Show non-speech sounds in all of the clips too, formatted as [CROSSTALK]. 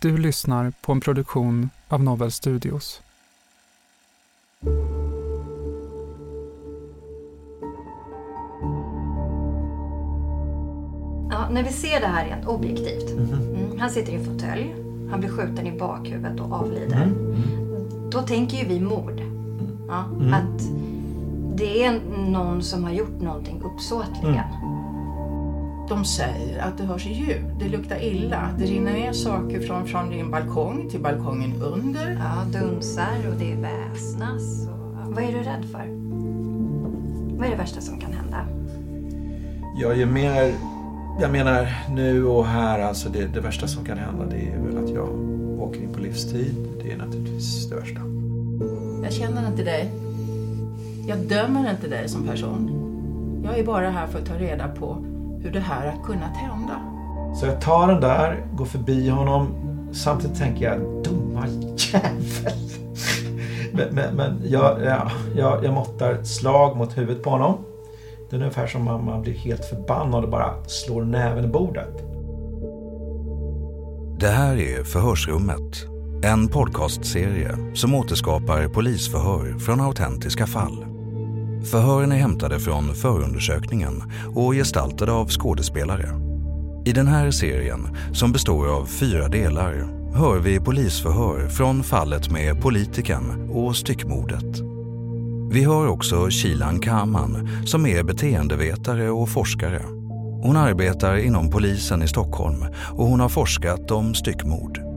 Du lyssnar på en produktion av Novel Studios. Ja, när vi ser det här rent objektivt. Mm, han sitter i en fåtölj. Han blir skjuten i bakhuvudet och avlider. Då tänker ju vi mord. Ja, Att det är någon som har gjort någonting uppsåtligen. De säger att det hörs ljud, det luktar illa. Det rinner ner saker från, från din balkong till balkongen under. Ja, dunsar och det väsnas. Och. Vad är du rädd för? Vad är det värsta som kan hända? Jag är mer... Jag menar nu och här, alltså det, det värsta som kan hända det är väl att jag åker in på livstid. Det är naturligtvis det värsta. Jag känner inte dig. Jag dömer inte dig som person. Jag är bara här för att ta reda på hur det här har kunnat hända. Så jag tar den där, går förbi honom. Samtidigt tänker jag, dumma jävel. men men, men jag, ja, jag, jag måttar slag mot huvudet på honom. Det är ungefär som om man blir helt förbannad och bara slår näven i bordet. Det här är Förhörsrummet. En podcastserie som återskapar polisförhör från autentiska fall. Förhören är hämtade från förundersökningen och gestaltade av skådespelare. I den här serien, som består av fyra delar, hör vi polisförhör från fallet med politiken och styckmordet. Vi hör också Shilan Kaman som är beteendevetare och forskare. Hon arbetar inom polisen i Stockholm och hon har forskat om styckmord.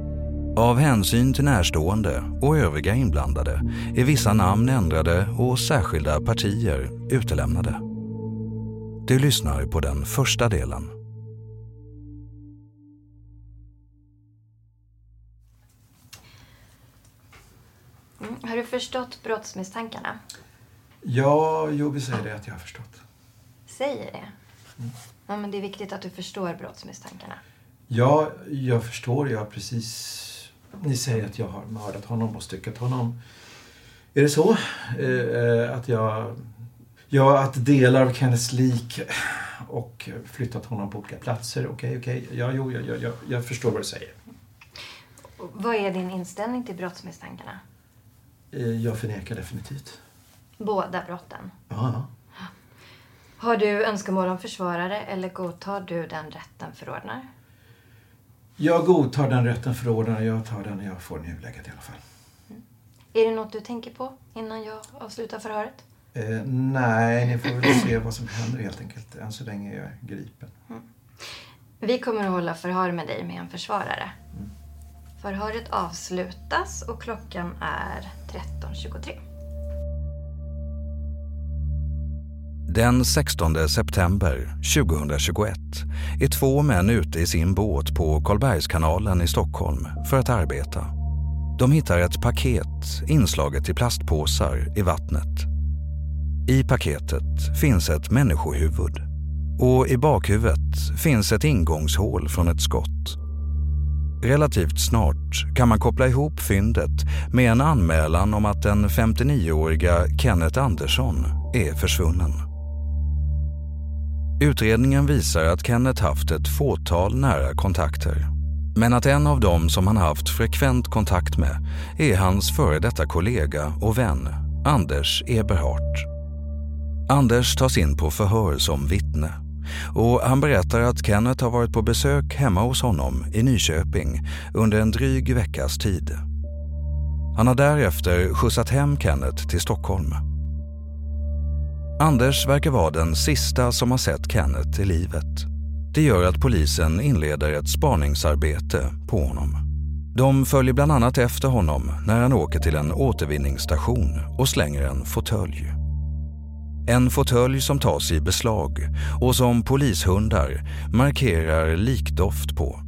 Av hänsyn till närstående och övriga inblandade är vissa namn ändrade och särskilda partier utelämnade. Du lyssnar på den första delen. Mm. Har du förstått brottsmisstankarna? Ja, jo, vi säger det att jag har förstått. Säger det. Ja, men det är viktigt att du förstår brottsmisstankarna. Ja, jag förstår. Jag har precis... Ni säger att jag har mördat honom och styckat honom. Är det så? Eh, att jag... Ja, att delar av Kenneths lik och flyttat honom på olika platser. Okej, okej. Ja, jo, jag, jag, jag, förstår vad du säger. Vad är din inställning till brottsmisstankarna? Eh, jag förnekar definitivt. Båda brotten. Ja, Har du önskemål om försvarare eller godtar du den rätten förordnar? Jag godtar den rätten förordnad. Jag tar den när jag får nuläget i alla fall. Är det något du tänker på innan jag avslutar förhöret? Eh, nej, ni får väl se vad som händer helt enkelt. Än så länge är jag gripen. Vi kommer att hålla förhör med dig med en försvarare. Förhöret avslutas och klockan är 13.23. Den 16 september 2021 är två män ute i sin båt på Karlbergskanalen i Stockholm för att arbeta. De hittar ett paket inslaget i plastpåsar i vattnet. I paketet finns ett människohuvud och i bakhuvudet finns ett ingångshål från ett skott. Relativt snart kan man koppla ihop fyndet med en anmälan om att den 59-åriga Kenneth Andersson är försvunnen. Utredningen visar att Kenneth haft ett fåtal nära kontakter. Men att en av dem som han haft frekvent kontakt med är hans före detta kollega och vän Anders Eberhardt. Anders tas in på förhör som vittne och han berättar att Kenneth har varit på besök hemma hos honom i Nyköping under en dryg veckas tid. Han har därefter skjutsat hem Kenneth till Stockholm. Anders verkar vara den sista som har sett Kenneth i livet. Det gör att polisen inleder ett spaningsarbete på honom. De följer bland annat efter honom när han åker till en återvinningsstation och slänger en fåtölj. En fåtölj som tas i beslag och som polishundar markerar likdoft på.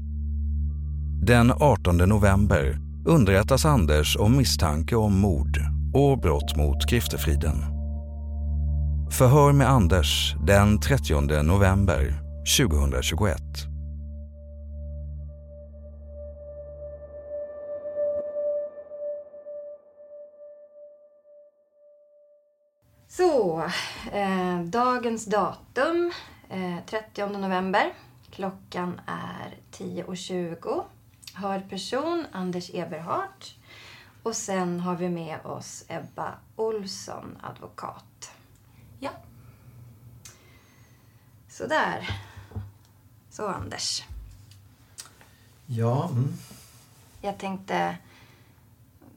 Den 18 november underrättas Anders om misstanke om mord och brott mot griftefriden. Förhör med Anders den 30 november 2021. Så, eh, dagens datum, eh, 30 november. Klockan är 10.20. Hörd person Anders Eberhardt. Och sen har vi med oss Ebba Olsson, advokat. Ja. Sådär. Så Anders. Ja, mm. Jag tänkte,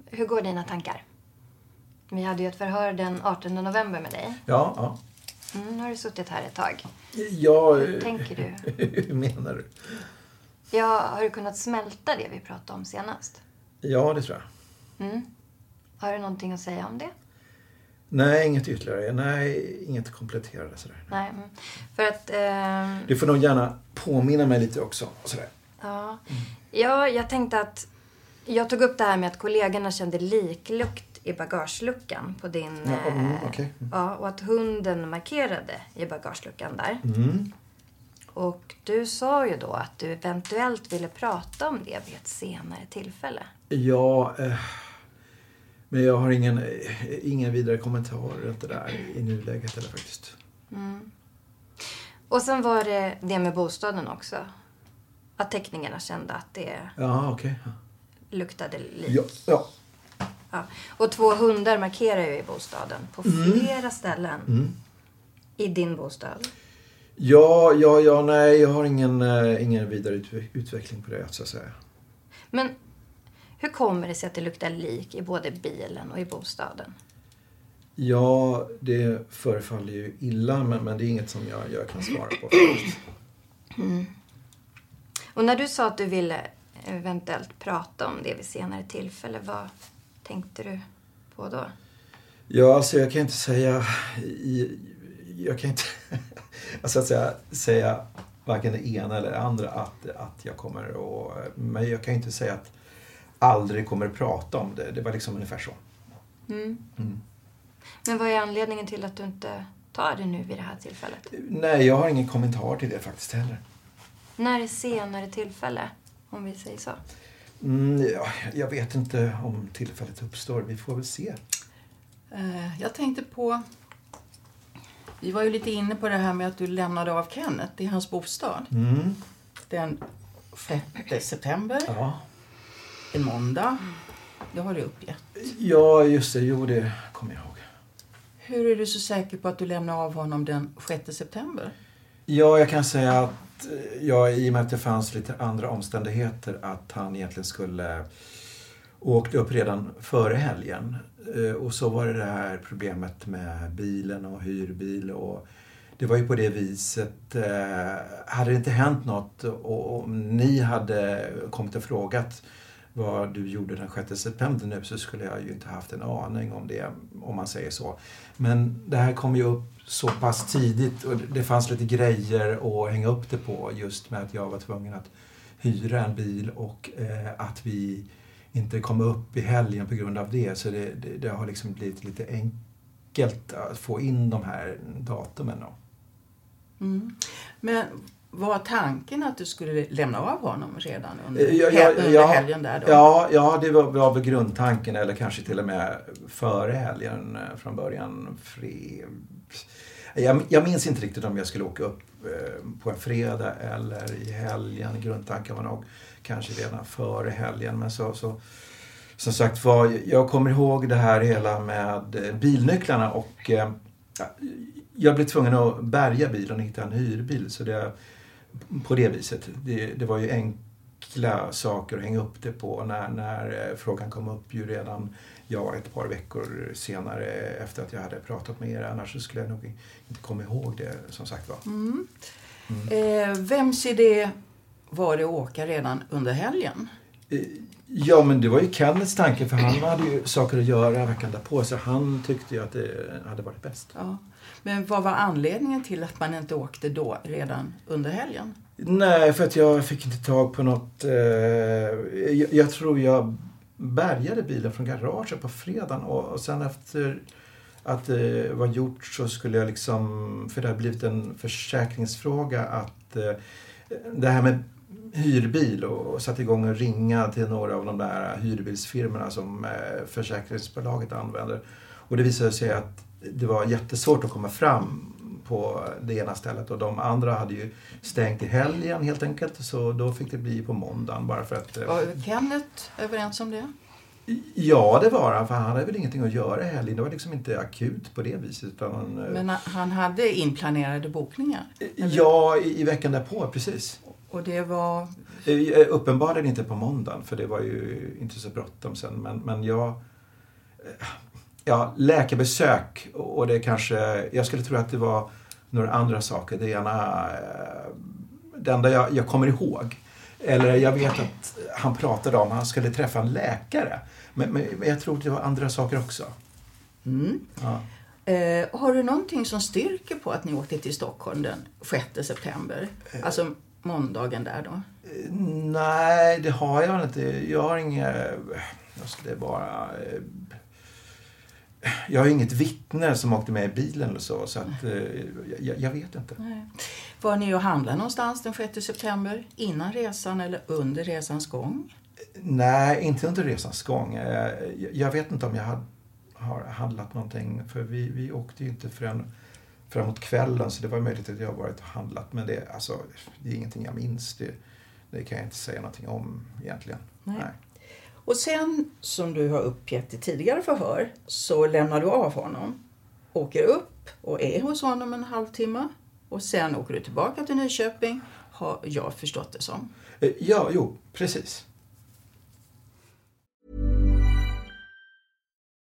hur går dina tankar? Vi hade ju ett förhör den 18 november med dig. ja, ja. Mm, nu har du suttit här ett tag. ja Hur tänker du? [LAUGHS] Hur menar du? Ja, har du kunnat smälta det vi pratade om senast? Ja, det tror jag. Mm. Har du någonting att säga om det? Nej, inget ytterligare. Nej, inget kompletterande sådär. Nej. Mm. För att... ehm, Du får nog gärna påminna mig lite också. Sådär. ja. ja, jag tänkte att... Jag tog upp det här med att kollegorna kände liklukt i bagageluckan på din... Ja, mm, eh, okej. ja, och att hunden markerade i bagageluckan där. Mm. Och du sa ju då att du eventuellt ville prata om det vid ett senare tillfälle. Ja, eh, men jag har ingen, eh, ingen vidare kommentar inte där i nuläget heller faktiskt. Och sen var det det med bostaden också. Att teknikerna kände att det Ja, okej. luktade lik. Ja, ja. Ja. Och två hundar markerar ju i bostaden på flera ställen. I din bostad. Ja, ja, ja, nej, jag har ingen, eh, ingen vidare utve- utveckling på det så att säga. Men hur kommer det sig att det luktar lik i både bilen och i bostaden? Ja, det förefaller ju illa men, men det är inget som jag, jag kan svara på. faktiskt. Och när du sa att du ville eventuellt prata om det vid senare tillfälle, vad tänkte du på då? Ja, alltså jag kan inte säga... Jag kan inte [LAUGHS] alltså att säga, säga varken det ena eller det andra att, att jag kommer och Men jag kan inte säga att aldrig kommer prata om det. Det var liksom ungefär så. Men vad är anledningen till att du inte tar det nu vid det här tillfället? Nej, jag har ingen kommentar till det faktiskt heller. När är senare tillfälle, om vi säger så? Mm, ja, jag vet inte om tillfället uppstår. Vi får väl se. Eh, Jag tänkte på... Vi var ju lite inne på det här med att du lämnade av Kenneth i hans bostad. Mm. Den 6 september, Ja. En måndag. Det har du uppgett. ja, just det. Jo, det kommer jag ihåg. Hur är du så säker på att du lämnade av honom den 6 september? Ja, jag kan säga att eh, ja, i och med att det fanns lite andra omständigheter att han egentligen skulle åkt upp redan före helgen. Eh, Och så var det det här problemet med bilen och hyrbil och det var ju på det viset. Eh, hade det inte hänt något och ni hade kommit och frågat vad du gjorde den 6 september nu så skulle jag ju inte haft en aning om det, om man säger så. Men det här kom ju upp så pass tidigt och det fanns lite grejer att hänga upp det på just med att jag var tvungen att hyra en bil och eh, att vi inte kom upp i helgen på grund av det. Så det, det, det har liksom blivit lite enkelt att få in de här datumen. Då. Mm. Men var tanken att du skulle lämna av honom redan under, Eh, Ja, hel- ja, under ja, helgen där då? Ja, ja det var, var väl grundtanken eller kanske till och med före helgen eh, från början. Fre... Jag, jag minns inte riktigt om jag skulle åka upp eh, på en fredag eller i helgen. Grundtanken var nog kanske redan före helgen. Men så, så som sagt var, jag kommer ihåg det här hela med eh, bilnycklarna och eh, jag blev tvungen att bärga bilen och hitta en hyrbil. Så det, på det viset. Det, det var ju enkla saker att hänga upp det på när, när eh, frågan kom upp ju redan ja, ett par veckor senare efter att jag hade pratat med er. Annars skulle jag nog inte komma ihåg det som sagt var. Mm. Eh, vems idé var det att åka redan under helgen? Eh, Ja, men det var ju Kennets tanke för han hade ju saker att göra veckan därpå så han tyckte ju att det hade varit bäst. Ja. Men vad var anledningen till att man inte åkte då redan under helgen? Nej, för att jag fick inte tag på något. Eh, jag, jag tror jag bärgade bilen från garaget på fredagen och, och sen efter att det var gjort så skulle jag liksom, för det har blivit en försäkringsfråga att eh, det här med hyrbil och, och satte igång och ringa till några av de där hyrbilsfirmorna som eh, försäkringsbolaget använder. Och det visade sig att det var jättesvårt att komma fram på det ena stället och de andra hade ju stängt i helgen helt enkelt så då fick det bli på måndagen bara för att... eh, Var Kenneth överens om det? Ja, det var han för han hade väl ingenting att göra i helgen. Det var liksom inte akut på det viset. Utan, eh, Men han hade inplanerade bokningar? Ja, i, i veckan därpå, precis. Och det var... Eh, Uppenbarligen inte på måndagen för det var ju inte så bråttom sen. Men, men jag... eh, Ja, läkarbesök och det kanske... Jag skulle tro att det var några andra saker. Det ena... eh, Det enda jag, jag kommer ihåg. Eller jag vet att han pratade om att han skulle träffa en läkare. Men, men, jag tror det var andra saker också. Mm. Ja. Eh, har du någonting som styrker på att ni åkte till Stockholm den 6 september? Alltså måndagen där då? Nej, det har jag inte. Jag har inga... Jag skulle bara... Jag har inget vittne som åkte med i bilen eller så. Så att, eh, jag, jag vet inte. Nej. Var ni och handlade någonstans den 6 september? Innan resan eller under resans gång? Nej, inte under resans gång. Eh, jag- vet inte om jag had- har handlat någonting. För vi, vi åkte ju inte förrän framåt kvällen. Så det var möjligt att jag varit och handlat. Men det, alltså, det är ingenting jag minns. Det, det kan jag inte säga någonting om egentligen. Nej. Och sen, som du har uppgett i tidigare förhör, så lämnar du av honom, åker upp och är hos honom en halvtimme och sen åker du tillbaka till Nyköping, har jag förstått det som. Eh, ja, jo, precis.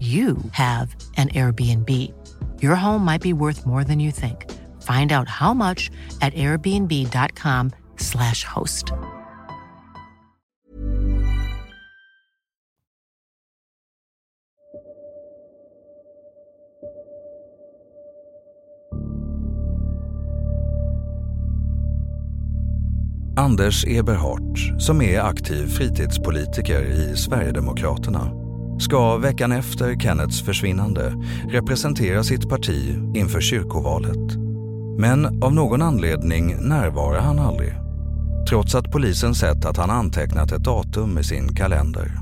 you have an Airbnb. Your home might be worth more than you think. Find out how much at airbnb.com/slash host. Anders Eberhardt, som är aktiv fritidspolitiker i Sverigedemokraterna, ska veckan efter Kennets försvinnande representera sitt parti inför kyrkovalet. Men av någon anledning närvarar han aldrig. Trots att polisen sett att han antecknat ett datum i sin kalender.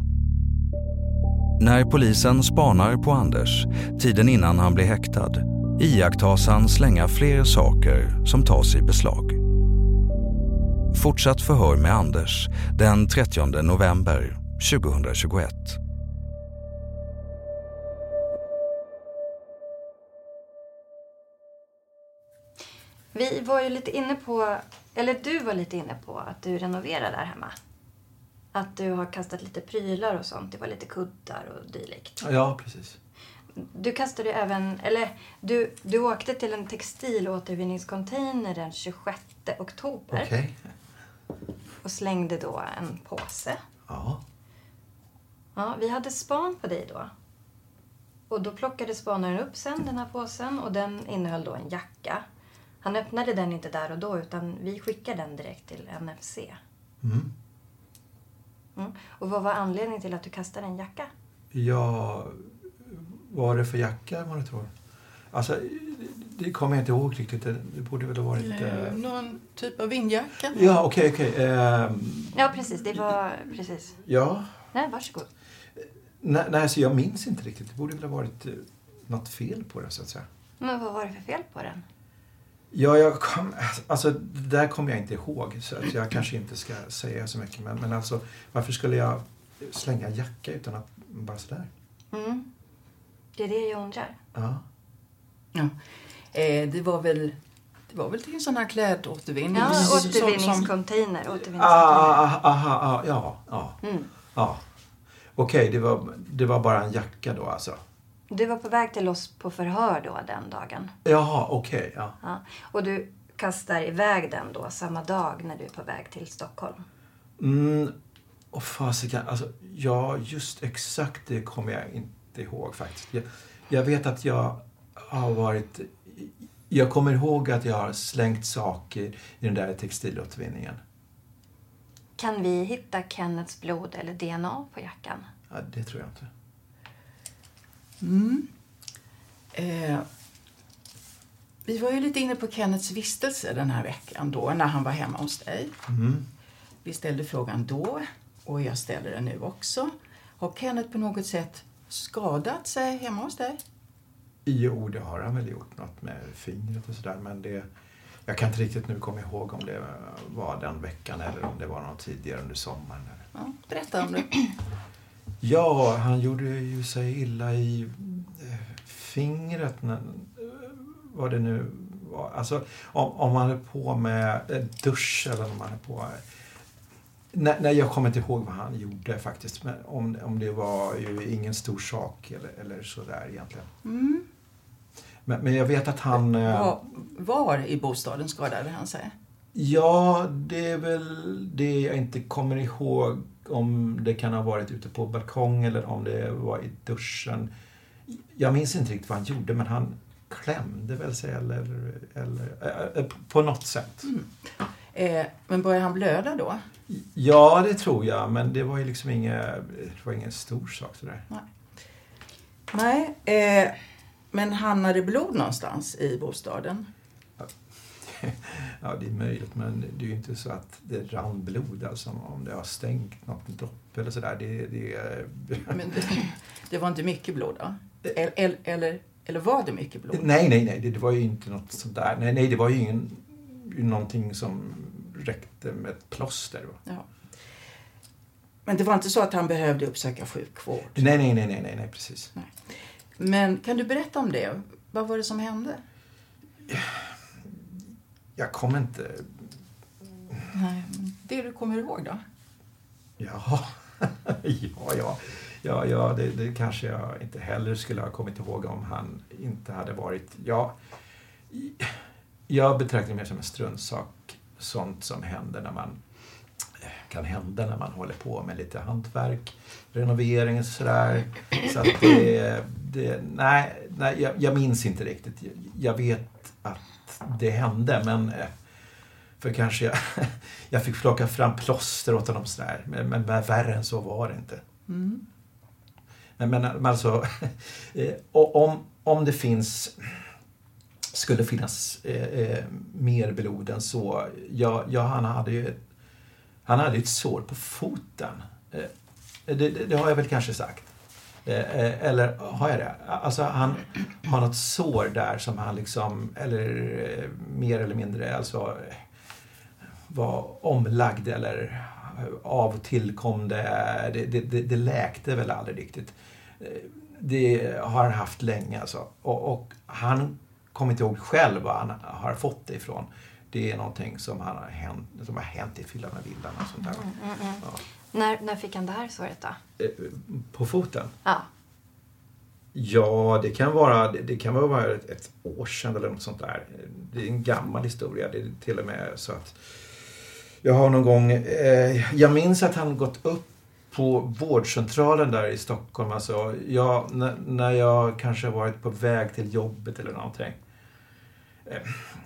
När polisen spanar på Anders, tiden innan han blir häktad, iakttas han slänga fler saker som tas i beslag. Fortsatt förhör med Anders den 30 november 2021. Vi var ju lite inne på, eller du var lite inne på att du renoverar där hemma. Att du har kastat lite prylar och sånt. Det var lite kuddar och dylikt. Ja, precis. Du kastade även, eller du, du åkte till en textilåtervinningscontainer den 26 oktober. Okej. Och slängde då en påse. Ja. Ja, vi hade span på dig då. Och då plockade spanaren upp sen den här påsen och den innehöll då en jacka. Han öppnade den inte där och då utan vi skickade den direkt till NFC. Mm. Mm. Och vad var anledningen till att du kastade en jacka? Ja, vad var det för jacka man tror? Alltså, det kommer jag inte ihåg riktigt. Det borde väl ha varit... Eh, Eh... Någon typ av vindjacka? Ja, okej, okej. ehm, Ja, precis. Det var... Precis. ja. Nej, varsågod. Nej, nej, alltså jag minns inte riktigt. Det borde väl ha varit eh, något fel på det, så att säga. Men vad var det för fel på den? Ja, jag kom, alltså det där kommer jag inte ihåg. Så att jag kanske inte ska säga så mycket. Men, men alltså, varför skulle jag slänga en jacka utan att bara sådär? Mm. Det är det jag undrar. Ja. Ja. Eh, det var väl det var väl till en sån här klädåtervinning? Ja, återvinningscontainer. Ah, återvinningscontainer. ah, ah, ah, ah, ja, ja. Mm. ja. Okej, det, var, det var bara en jacka då alltså? Du var på väg till oss på förhör då den dagen. Jaha, okej. ja. Ja. Och du kastar iväg den då samma dag när du är på väg till Stockholm. Mm, och fasiken, alltså, ja, just exakt det kommer jag inte ihåg faktiskt. Jag, jag vet att jag har varit... Jag kommer ihåg att jag har slängt saker i den där textilåtervinningen. Kan vi hitta Kennets blod eller DNA på jackan? Ja, det tror jag inte. Mm. Eh, vi var ju lite inne på Kennets vistelse den här veckan då, när han var hemma hos dig. Mm. Vi ställde frågan då och jag ställer den nu också. Har Kenneth på något sätt skadat sig hemma hos dig? Jo, det har han väl gjort något med fingret och sådär. Men det, jag kan inte riktigt nu komma ihåg om det var den veckan eller om det var något tidigare under sommaren. Ja, berätta om det. Ja, han gjorde ju sig illa i eh, fingret. När, vad det nu var. Alltså, om, om man höll på med dusch eller om man höll på... Nej, nej, jag kommer inte ihåg vad han gjorde faktiskt. Men om, om det var ju ingen stor sak eller, eller sådär egentligen. Mm. Men, men jag vet att han... eh, Var, var i bostaden skadade han sig? Ja, det är väl det jag inte kommer ihåg. Om det kan ha varit ute på balkong eller om det var i duschen. Jag minns inte riktigt vad han gjorde, men han klämde väl sig eller, eller äh, äh, på något sätt. Eh, men började han blöda då? Ja, det tror jag. Men det var ju liksom inget, det var ingen stor sak sådär. Nej. Nej, eh, men hamnade blod någonstans i bostaden? [LAUGHS] Ja, det är möjligt, men det är ju inte så att det rann blod. Alltså om det har stängt något dropp eller sådär. Det, det, [LAUGHS] Men det, det var inte mycket blod då? Eller, eller, eller var det mycket blod? Nej, nej, nej. Det, det var ju inte något sånt där. Nej, nej, det var ju ingen, någonting som räckte med ett plåster. Ja. Men det var inte så att han behövde uppsöka sjukvård? Nej, nej, nej, nej, nej, nej precis. Men kan du berätta om det? Vad var det som hände? [SIGHS] Jag kommer inte... Nej, det du kommer ihåg då? Ja, [LAUGHS] ja, ja. Ja, ja det, det kanske jag inte heller skulle ha kommit ihåg om han inte hade varit... Ja, jag betraktar det mer som en struntsak. Sånt som händer när man kan hända när man håller på med lite hantverk, renovering och sådär. Så att det, det nej, nej jag, jag minns inte riktigt. Jag, jag vet att det hände men eh, för kanske jag, [LAUGHS] jag fick plocka fram plåster åt honom sådär. Men, men värre än så var det inte. Mm. Men, men men alltså, [LAUGHS] eh, om, om det finns skulle finnas eh, eh, mer blod än så. Ja, ja han hade ju han hade ett sår på foten. Eh, det, det, det har jag väl kanske sagt. Eh, eller har jag det? Alltså han har något sår där som han liksom, eller eh, mer eller mindre, alltså var omlagd eller av och tillkom det. Det, det, det, läkte väl aldrig riktigt. Eh, Det har han haft länge alltså. Och, och han kommer inte ihåg själv var han har fått det ifrån. Det är någonting som, han har, hänt, som har hänt i fyllan och villan och sånt där. Mm, mm, mm. Ja. När, när fick han det här såret då? Eh, På foten? Ja. Ja, det kan vara, det, kan vara ett, ett år sedan eller något sånt där. Det är en gammal historia. Det är till och med så att jag har någon gång, eh, jag minns att han gått upp på vårdcentralen där i Stockholm. Alltså, jag, när jag kanske varit på väg till jobbet eller någonting. Eh,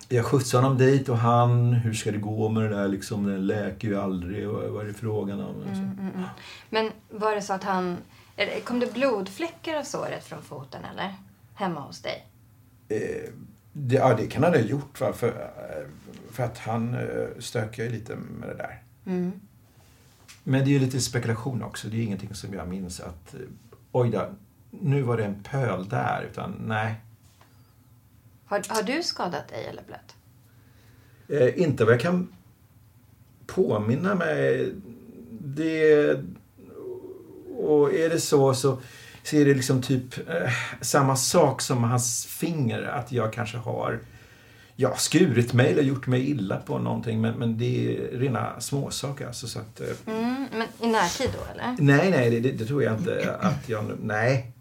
jag skjutsade honom dit och han, hur ska det gå med det där liksom, den läker ju aldrig. Vad är det frågan om? Mm, mm, mm. Men var det så att han... Kom det blodfläckar av såret från foten eller? Hemma hos dig? Eh, det, ja, det kan han ha gjort. Va? För, eh, för att han eh, stökar ju lite med det där. Mm. Men det är ju lite spekulation också. Det är ingenting som jag minns att oj då, nu var det en pöl där. Utan nej, Har, har du skadat dig eller blött? eh, inte vad jag kan påminna mig. Det, och är det så så, så är det liksom typ eh, samma sak som hans finger. Att jag kanske har ja, skurit mig eller gjort mig illa på någonting. Men, men det är rena småsaker. Alltså, så att, eh, Mm, men i närtid då eller? Nej, nej, det, det, det tror jag inte att jag... Nej.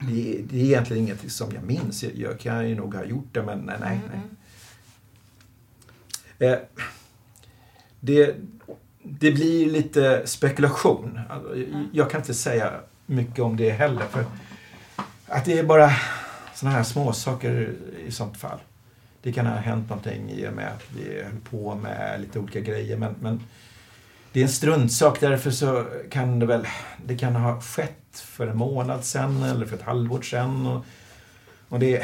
Det, det är egentligen inget som jag minns. Jag, jag kan ju nog ha gjort det, men nej, nej. nej. Eh, det, det blir lite spekulation. Alltså, jag- Jag kan inte säga mycket om det heller. För att det är bara såna här småsaker i sånt fall. Det kan ha hänt någonting i och med att vi höll på med lite olika grejer. Men, men det är en struntsak. Därför så kan det väl det kan ha skett för en månad sedan eller för ett halvår sedan. Och, och det,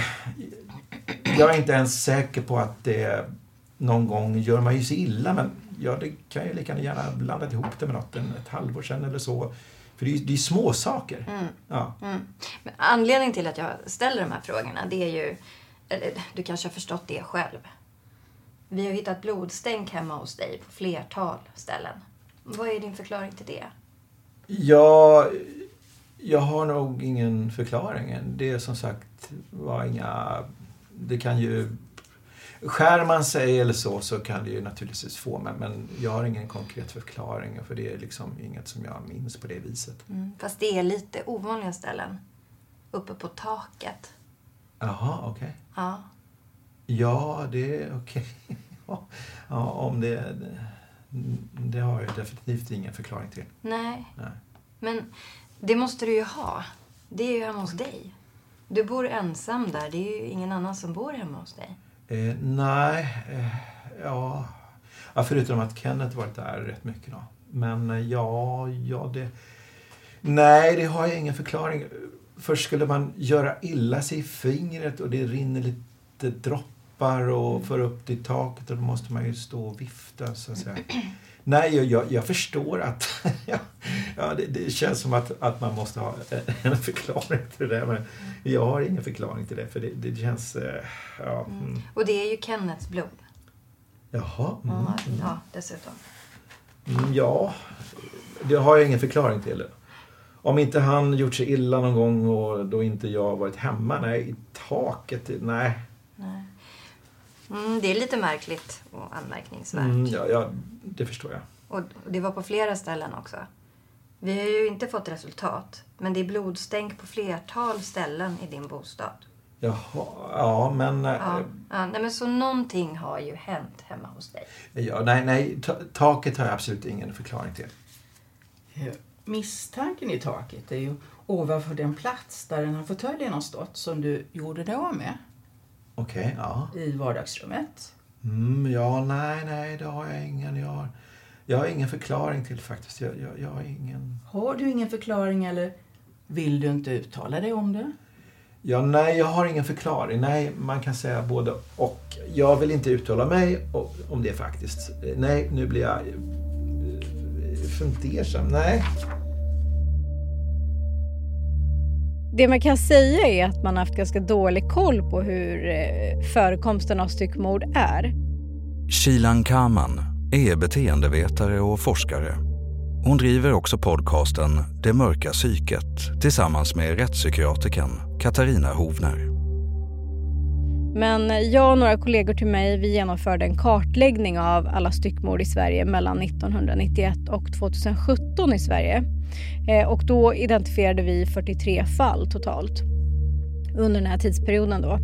jag är inte ens säker på att det någon gång gör man ju sig illa. Men ja, det kan ju lika gärna blandat ihop det med något en, ett halvår sedan eller så. För det är ju det är små saker. Mm. Ja. Mm. Men anledningen till att jag ställer de här frågorna det är ju... Eller, du kanske har förstått det själv. Vi har hittat blodstänk hemma hos dig på flertal ställen. Vad är din förklaring till det? Ja, jag har nog ingen förklaring. Det är som sagt var inga... Det kan ju... Skär man sig eller så, så kan det ju naturligtvis få men, men jag har ingen konkret förklaring för det är liksom inget som jag minns på det viset. Mm. Fast det är lite ovanliga ställen. Uppe på taket. Jaha, okej. Ja. Ja, det okej. Ja, [LAUGHS] ja, om det... det- har jag definitivt ingen förklaring till. Nej. Nej. Men det måste du ju ha. Det är ju hemma hos dig. Du bor ensam där. Det är ju ingen annan som bor hemma hos dig. Eh, nej, eh, ja... Ja, förutom att Kenneth varit där rätt mycket då. Men eh, ja, ja det... Nej, det har jag ingen förklaring. Först skulle man göra illa sig i fingret och det rinner lite droppar och för upp i taket och då måste man ju stå och vifta så att säga. [CLEARS THROAT] Nej, jag, jag, förstår att [LAUGHS] ja, det, det, känns som att, att man måste ha en förklaring till det. Men jag har ingen förklaring till det för det, det känns... eh, Ja, mm. Och det är ju Kennets blod. Jaha. Mm. Ja, ja dessutom. Mm, ja, det har jag ingen förklaring till. Om inte han gjort sig illa någon gång och då inte jag varit hemma. Nej, i taket. Nej. Mm, det är lite märkligt och anmärkningsvärt. Mm, ja, ja, det förstår jag. Och det var på flera ställen också. Vi har ju inte fått resultat, men det är blodstänk på flertal ställen i din bostad. Jaha, ja men... Ja, ja, nej, men så någonting har ju hänt hemma hos dig. Ja, nej, nej, ta- taket har jag absolut ingen förklaring till. Misstanken i taket är ju ovanför den plats där den här fåtöljen har stått som du gjorde dig av med Okej, ja. i vardagsrummet. Mm, ja, nej, nej, det har jag ingen. Jag har, jag har ingen förklaring till faktiskt. Jag, jag, jag har ingen... Har du ingen förklaring eller vill du inte uttala dig om det? Ja, nej, jag har ingen förklaring. Nej, man kan säga både och. Jag vill inte uttala mig om det faktiskt. Nej, nu blir jag eh, fundersam. Nej. Det man kan säga är att man haft ganska dålig koll på hur eh, förekomsten av styckmord är. Shilan Kaman är beteendevetare och forskare. Hon driver också podcasten Det mörka psyket tillsammans med rättspsykiatrikern Katarina Hovner. Men jag och några kollegor till mig vi genomförde en kartläggning av alla styckmord i Sverige mellan 1991 och 2017 i Sverige. Eh, och då identifierade vi 43 fall totalt under den här tidsperioden. Då.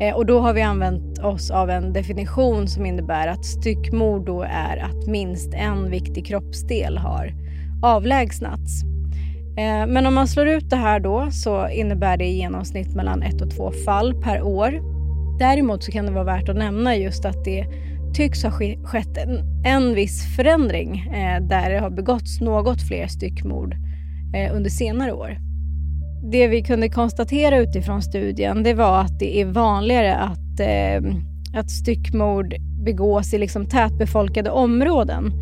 Eh, och då har vi använt oss av en definition som innebär att styckmord då är att minst en viktig kroppsdel har avlägsnats. Eh, men om man slår ut det här då så innebär det i genomsnitt mellan ett och två fall per år. Däremot så kan det vara värt att nämna just att det tycks ha skett en, en viss förändring eh, där det har begåtts något fler styckmord eh, under senare år. Det vi kunde konstatera utifrån studien det var att det är vanligare att, eh, att styckmord begås i liksom tätbefolkade områden.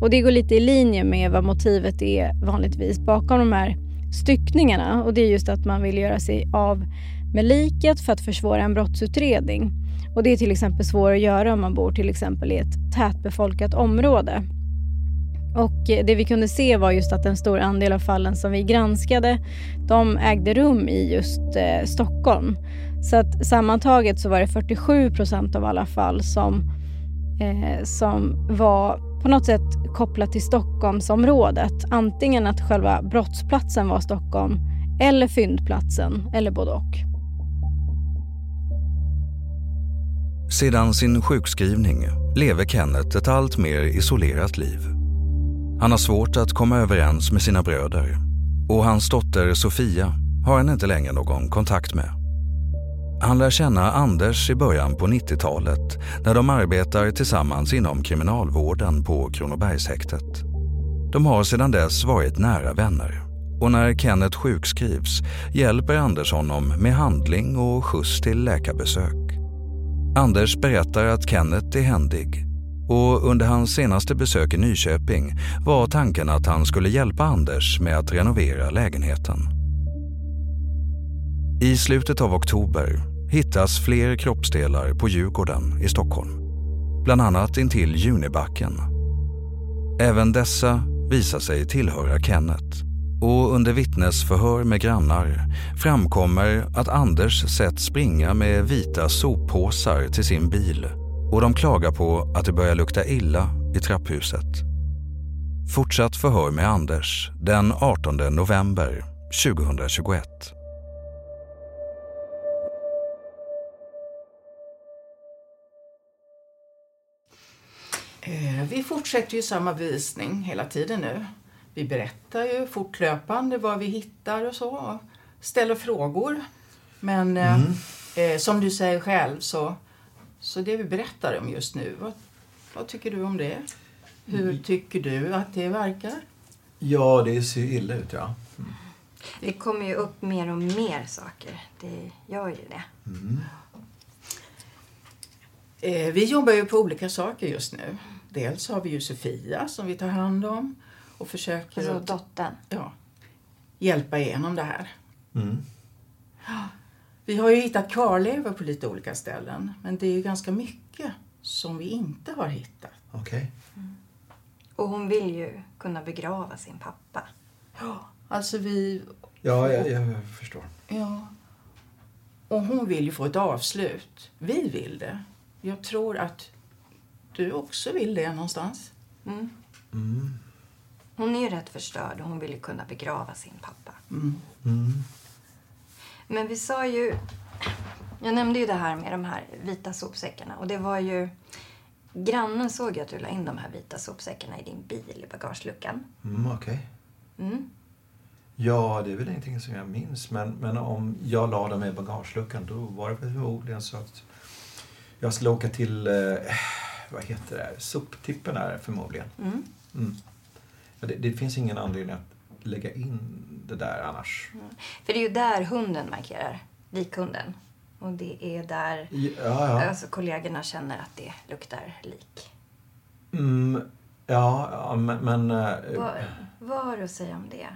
Och det går lite i linje med vad motivet är vanligtvis bakom de här styckningarna. Och det är just att man vill göra sig av med liket för att försvåra en brottsutredning. Och det är till exempel svårt att göra om man bor till exempel i ett tätbefolkat område. Och det vi kunde se var just att en stor andel av fallen som vi granskade, de ägde rum i just eh, Stockholm. Så att sammantaget så var det 47 procent av alla fall som, eh, som var på något sätt kopplat till Stockholmsområdet. Antingen att själva brottsplatsen var Stockholm eller fyndplatsen, eller både och. Sedan sin sjukskrivning lever Kenneth ett allt mer isolerat liv. Han har svårt att komma överens med sina bröder och hans dotter Sofia har han inte längre någon kontakt med. Han lär känna Anders i början på 90-talet när de arbetar tillsammans inom kriminalvården på Kronobergshäktet. De har sedan dess varit nära vänner och när Kenneth sjukskrivs hjälper Anders honom med handling och skjuts till läkarbesök. Anders berättar att Kenneth är händig och under hans senaste besök i Nyköping var tanken att han skulle hjälpa Anders med att renovera lägenheten. I slutet av oktober hittas fler kroppsdelar på Djurgården i Stockholm. Bland annat intill Junibacken. Även dessa visar sig tillhöra Kenneth och under vittnesförhör med grannar framkommer att Anders sett springa med vita soppåsar till sin bil och de klagar på att det börjar lukta illa i trapphuset. Fortsatt förhör med Anders den 18 november 2021. Eh, vi fortsätter ju samma bevisning hela tiden nu. Vi berättar ju fortlöpande vad vi hittar och så. Och ställer frågor. Men eh, eh, som du säger själv så, så det vi berättar om just nu, vad, Vad tycker du om det? Hur tycker du att det verkar? Ja, det ser illa ut, ja. Mm. Det kommer ju upp mer och mer saker. Det gör ju det. Mm. Eh, vi jobbar ju på olika saker just nu. Dels har vi ju Sofia som vi tar hand om och försöker Alltså att, dottern. ja, hjälpa igenom det här. Mm. Vi har ju hittat kvarlevor på lite olika ställen men det är ju ganska mycket som vi inte har hittat. Okej. Och hon vill ju kunna begrava sin pappa. Alltså vi... Ja, jag, jag förstår. Ja. Och hon vill ju få ett avslut. Vi vill det. Jag tror att du också vill det någonstans. Mm. Mm. Hon är ju rätt förstörd och hon vill ju kunna begrava sin pappa. Mm. Mm. Men vi sa ju... Jag nämnde ju det här med de här vita sopsäckarna. Och det var ju... Grannen såg ju att du la in de här vita sopsäckarna i din bil i bagageluckan. Mm, Okej. Mm. Ja, det är väl ingenting som jag minns. Men, men om jag la dem i bagageluckan då var det väl förmodligen så att jag skulle åka till, eh, vad heter det, här? soptippen här förmodligen. Mm. Mm. Det, det finns ingen anledning att lägga in det där annars. För det är ju där hunden markerar. Likhunden. Och det är där Ja, ja. Alltså, kollegorna känner att det luktar lik. Mm, ja, ja, men... men eh, Vad, vad har du att säga om det?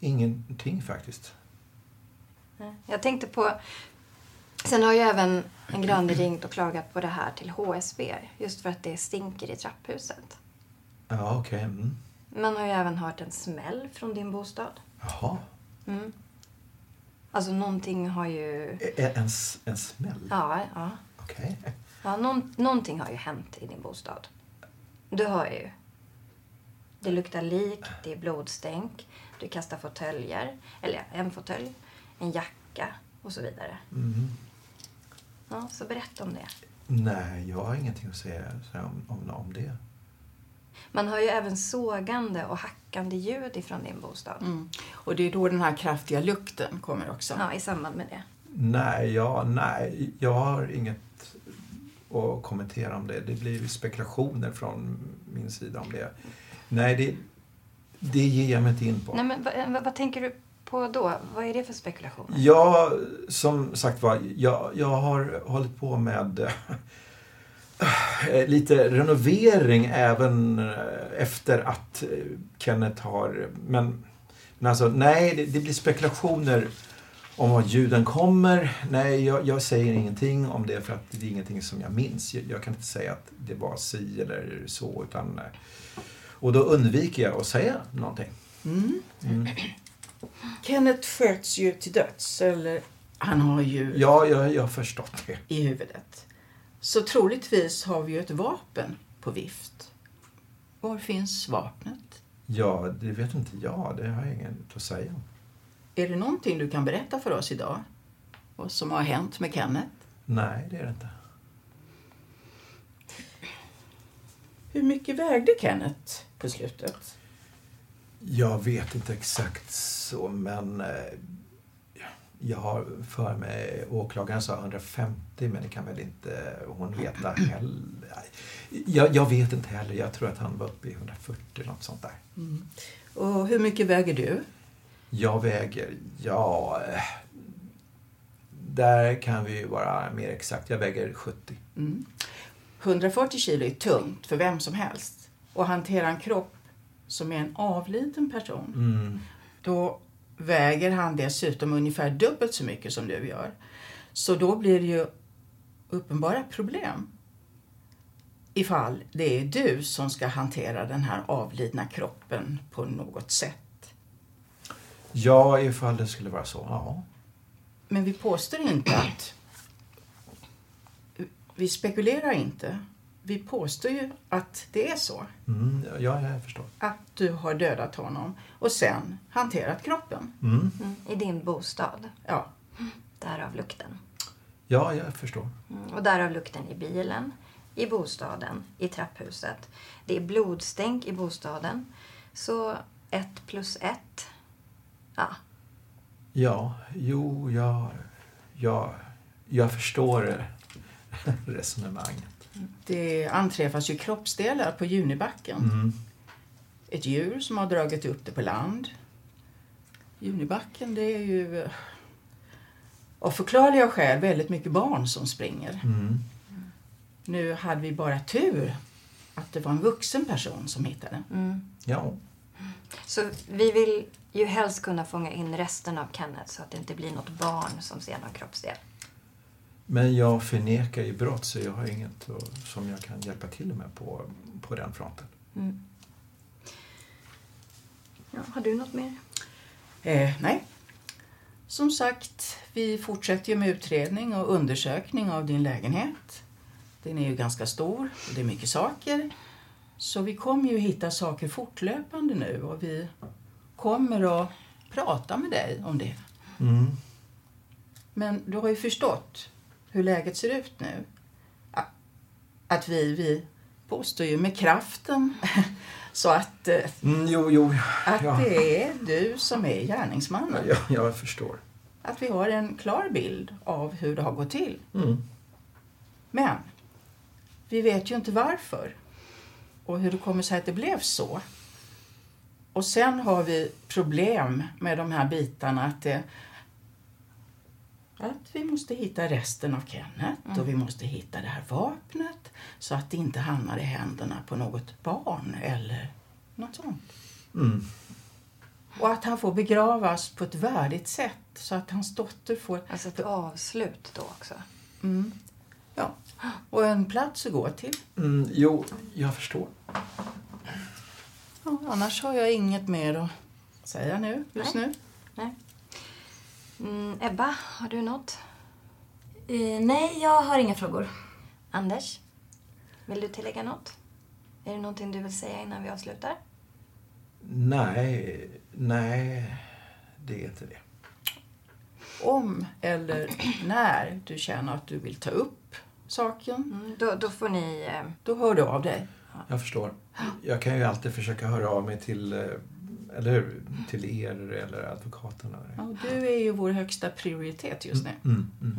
ingenting faktiskt. Jag tänkte på... Sen har ju även en granne ringt och klagat på det här till HSB. Just för att det stinker i trapphuset. Ja, okej. Mm. Man har ju även hört en smäll från din bostad. Jaha. Mm. Alltså någonting har ju... En, en smäll? Ja, ja. Okej. ja någon, någonting har ju hänt i din bostad. Du hör ju. Det luktar lik, det är blodstänk, du kastar fåtöljer, eller en fåtölj, en jacka och så vidare. Mm. Ja, så berätta om det. Nej, jag har ingenting att säga om, om, om det. Man hör ju även sågande och hackande ljud ifrån din bostad. Mm. Och det är då den här kraftiga lukten kommer också. Ja, i samband med det. Nej, ja, nej, jag har inget att kommentera om det. Det blir ju spekulationer från min sida om det. Nej, det, det ger jag mig inte in på. Nej, men vad, vad, vad tänker du på då? Vad är det för spekulationer? Ja, som sagt var, jag, jag har hållit på med eh, lite renovering även eh, efter att eh, Kenneth har... Men, men alltså, nej, det, det blir spekulationer om var ljuden kommer. Nej, jag, jag säger ingenting om det för att det är ingenting som jag minns. Jag, jag kan inte säga att det var si eller så. Utan, eh, och då undviker jag att säga någonting. Mm. Mm. Kenneth sköts ju till döds, eller han har ju Ja, jag, jag har förstått det. i huvudet. Så troligtvis har vi ju ett vapen på vift. Var finns vapnet? Ja, det vet inte jag. Det har jag inget att säga om. Är det någonting du kan berätta för oss idag? Vad som har hänt med Kenneth? Nej, det är det inte. Hur mycket vägde Kenneth på slutet? Jag vet inte exakt så, men eh, jag har för mig, åklagaren sa 150, men det kan väl inte hon veta [CLEARS THROAT] heller. Jag, jag vet inte heller. Jag tror att han var uppe i 140, något sånt där. Mm. Och hur mycket väger du? Jag väger, ja... Där kan vi ju vara mer exakt. Jag väger 70. Mm. 140 kilo är tungt för vem som helst. Och hantera en kropp som är en avliden person, Mm. då väger han dessutom ungefär dubbelt så mycket som du gör. Så då blir det ju uppenbara problem ifall det är du som ska hantera den här avlidna kroppen på något sätt. Ja, ifall det skulle vara så, ja. Men vi påstår inte att... Vi spekulerar inte. Vi påstår ju att det är så. Mm, ja, jag förstår. Att du har dödat honom och sen hanterat kroppen. Mm. Mm, I din bostad. Ja. Därav lukten. Ja, jag förstår. Mm, och därav lukten i bilen, i bostaden, i trapphuset. Det är blodstänk i bostaden. Så ett plus ett. Ja. Ja, jo, jag, jag, jag förstår [LAUGHS] resonemanget. Det anträffas ju kroppsdelar på Junibacken. Mm. Ett djur som har dragit upp det på land. Junibacken, det är ju av förklarliga skäl väldigt mycket barn som springer. Mm. Nu hade vi bara tur att det var en vuxen person som hittade. Mm. Ja. Så vi vill ju helst kunna fånga in resten av Kenneth så att det inte blir något barn som ser någon kroppsdel. Men jag förnekar ju brott så jag har inget som jag kan hjälpa till med på, på den fronten. Mm. Ja, har du något mer? Eh, nej. Som sagt, vi fortsätter ju med utredning och undersökning av din lägenhet. Den är ju ganska stor och det är mycket saker. Så vi kommer ju hitta saker fortlöpande nu och vi kommer att prata med dig om det. Mm. Men du har ju förstått hur läget ser ut nu. Att vi, vi påstår ju med kraften [LAUGHS] så att, eh, Mm, jo, jo. att Ja. det är du som är gärningsmannen. Ja, jag förstår. Att vi har en klar bild av hur det har gått till. Mm. Men vi vet ju inte varför och hur det kommer sig att det blev så. Och sen har vi problem med de här bitarna att det att vi måste hitta resten av Kenneth och vi måste hitta det här vapnet så att det inte hamnar i händerna på något barn eller något sånt. Mm. Och att han får begravas på ett värdigt sätt så att hans dotter får... Alltså ett avslut då också? Mm. Ja. Och en plats att gå till. Mm, jo, jag förstår. Ja, annars har jag inget mer att säga nu, just Nej. nu. Nej. Mm, Ebba, har du något? Eh, nej, jag har inga frågor. Anders, vill du tillägga något? Är det någonting du vill säga innan vi avslutar? Nej, nej, det är inte det. Om eller när du känner att du vill ta upp saken, Mm, då, då får ni... Eh, då hör du av dig. Jag förstår. Jag kan ju alltid försöka höra av mig till, eh, eller hur? Till er eller advokaterna. Ja, du är ju vår högsta prioritet just nu. Mm, mm.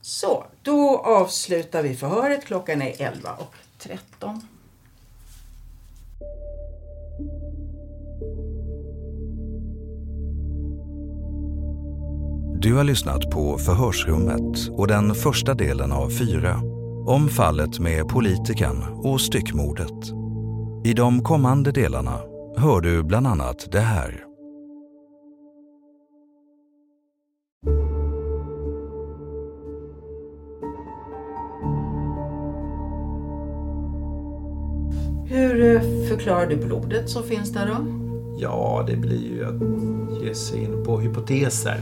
Så, då avslutar vi förhöret. Klockan är 11 och 13. Du har lyssnat på Förhörsrummet och den första delen av fyra om fallet med politikern och styckmordet. I de kommande delarna hör du bland annat det här. Hur eh, förklarar du blodet som finns där då? Ja, det blir ju att ge sig in på hypoteser.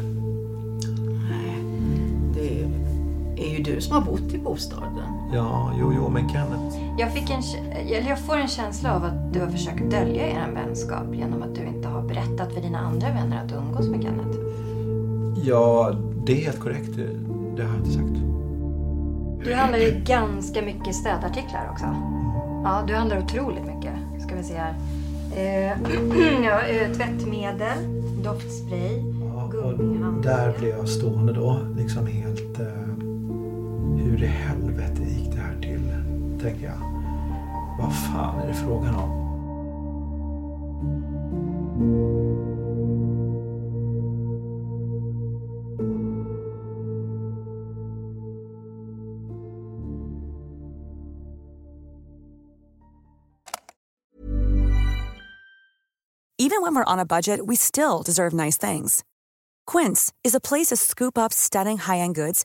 Det är ju du som har bott i bostaden. Ja, jo, jo, men Kenneth. jag, fick en, eller jag får en känsla av att du har försökt dölja er vänskap genom att du inte har berättat för dina andra vänner att du umgås med Kenneth. Ja, det är helt korrekt. Det, har jag inte sagt. Du handlar ju ganska mycket städartiklar också. Ja, du handlar otroligt mycket. Ska vi se här. Eh, [CLEARS THROAT] ja, eh, tvättmedel, doftspray, gummihandskar. Där blev jag stående då, liksom helt... Eh, i helvete gick det här till? Tänker jag. Vad fan är det frågan om? Even when we're on a budget, we still deserve nice things. Quince is a place to scoop up stunning high-end goods